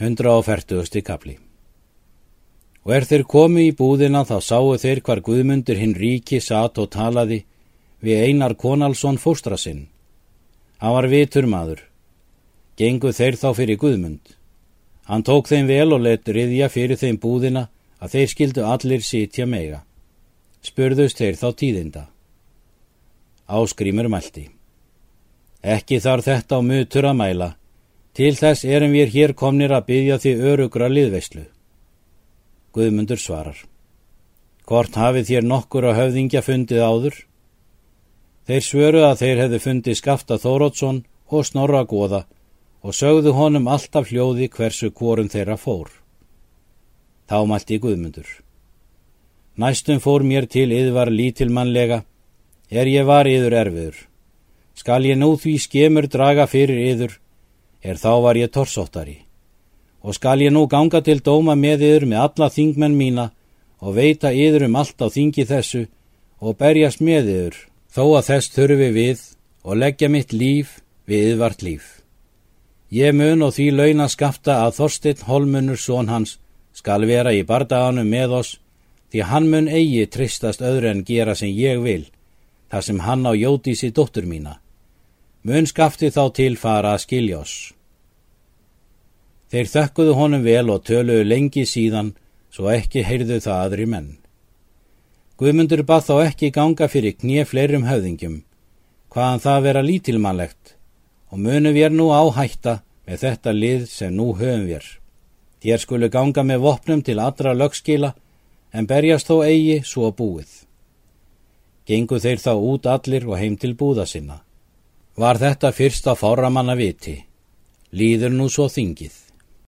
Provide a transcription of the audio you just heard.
140. kapli Og er þeir komu í búðina þá sáu þeir hvar Guðmundur hinn ríki satt og talaði við Einar Konalsson fóstra sinn. Hann var vitur maður. Gengu þeir þá fyrir Guðmund. Hann tók þeim vel og let riðja fyrir þeim búðina að þeir skildu allir sitja mega. Spurðust þeir þá tíðinda. Áskrimur mælti. Ekki þar þetta á mutur að mæla. Til þess erum við hér komnir að byggja því örugra liðveislu. Guðmundur svarar. Hvort hafið þér nokkur á höfðingja fundið áður? Þeir svöru að þeir hefðu fundið skafta Þórótsson og snorra goða og sögðu honum alltaf hljóði hversu kvorum þeirra fór. Þá mælti Guðmundur. Næstum fór mér til yðvar lítilmannlega, er ég var yður erfiður. Skal ég nú því skemur draga fyrir yður, er þá var ég torsóttari og skal ég nú ganga til dóma með yður með alla þingmenn mína og veita yður um allt á þingi þessu og berjast með yður, þó að þess þurfi við og leggja mitt líf við yðvart líf. Ég mun og því launa skafta að Þorstein Holmunur són hans skal vera í bardaganum með oss því hann mun eigi tristast öðru en gera sem ég vil, þar sem hann á jótísi dóttur mína. Mun skafti þá til fara að skilja oss. Þeir þökkuðu honum vel og töluðu lengi síðan, svo ekki heyrðu það aðri menn. Guðmundur bað þá ekki ganga fyrir knið fleirum höfðingjum, hvaðan það vera lítilmannlegt, og munum við nú áhætta með þetta lið sem nú höfum við. Þér skulu ganga með vopnum til allra lögskila, en berjast þó eigi svo búið. Gengu þeir þá út allir og heim til búða sinna. Var þetta fyrsta fáramanna viti? Líður nú svo þingið.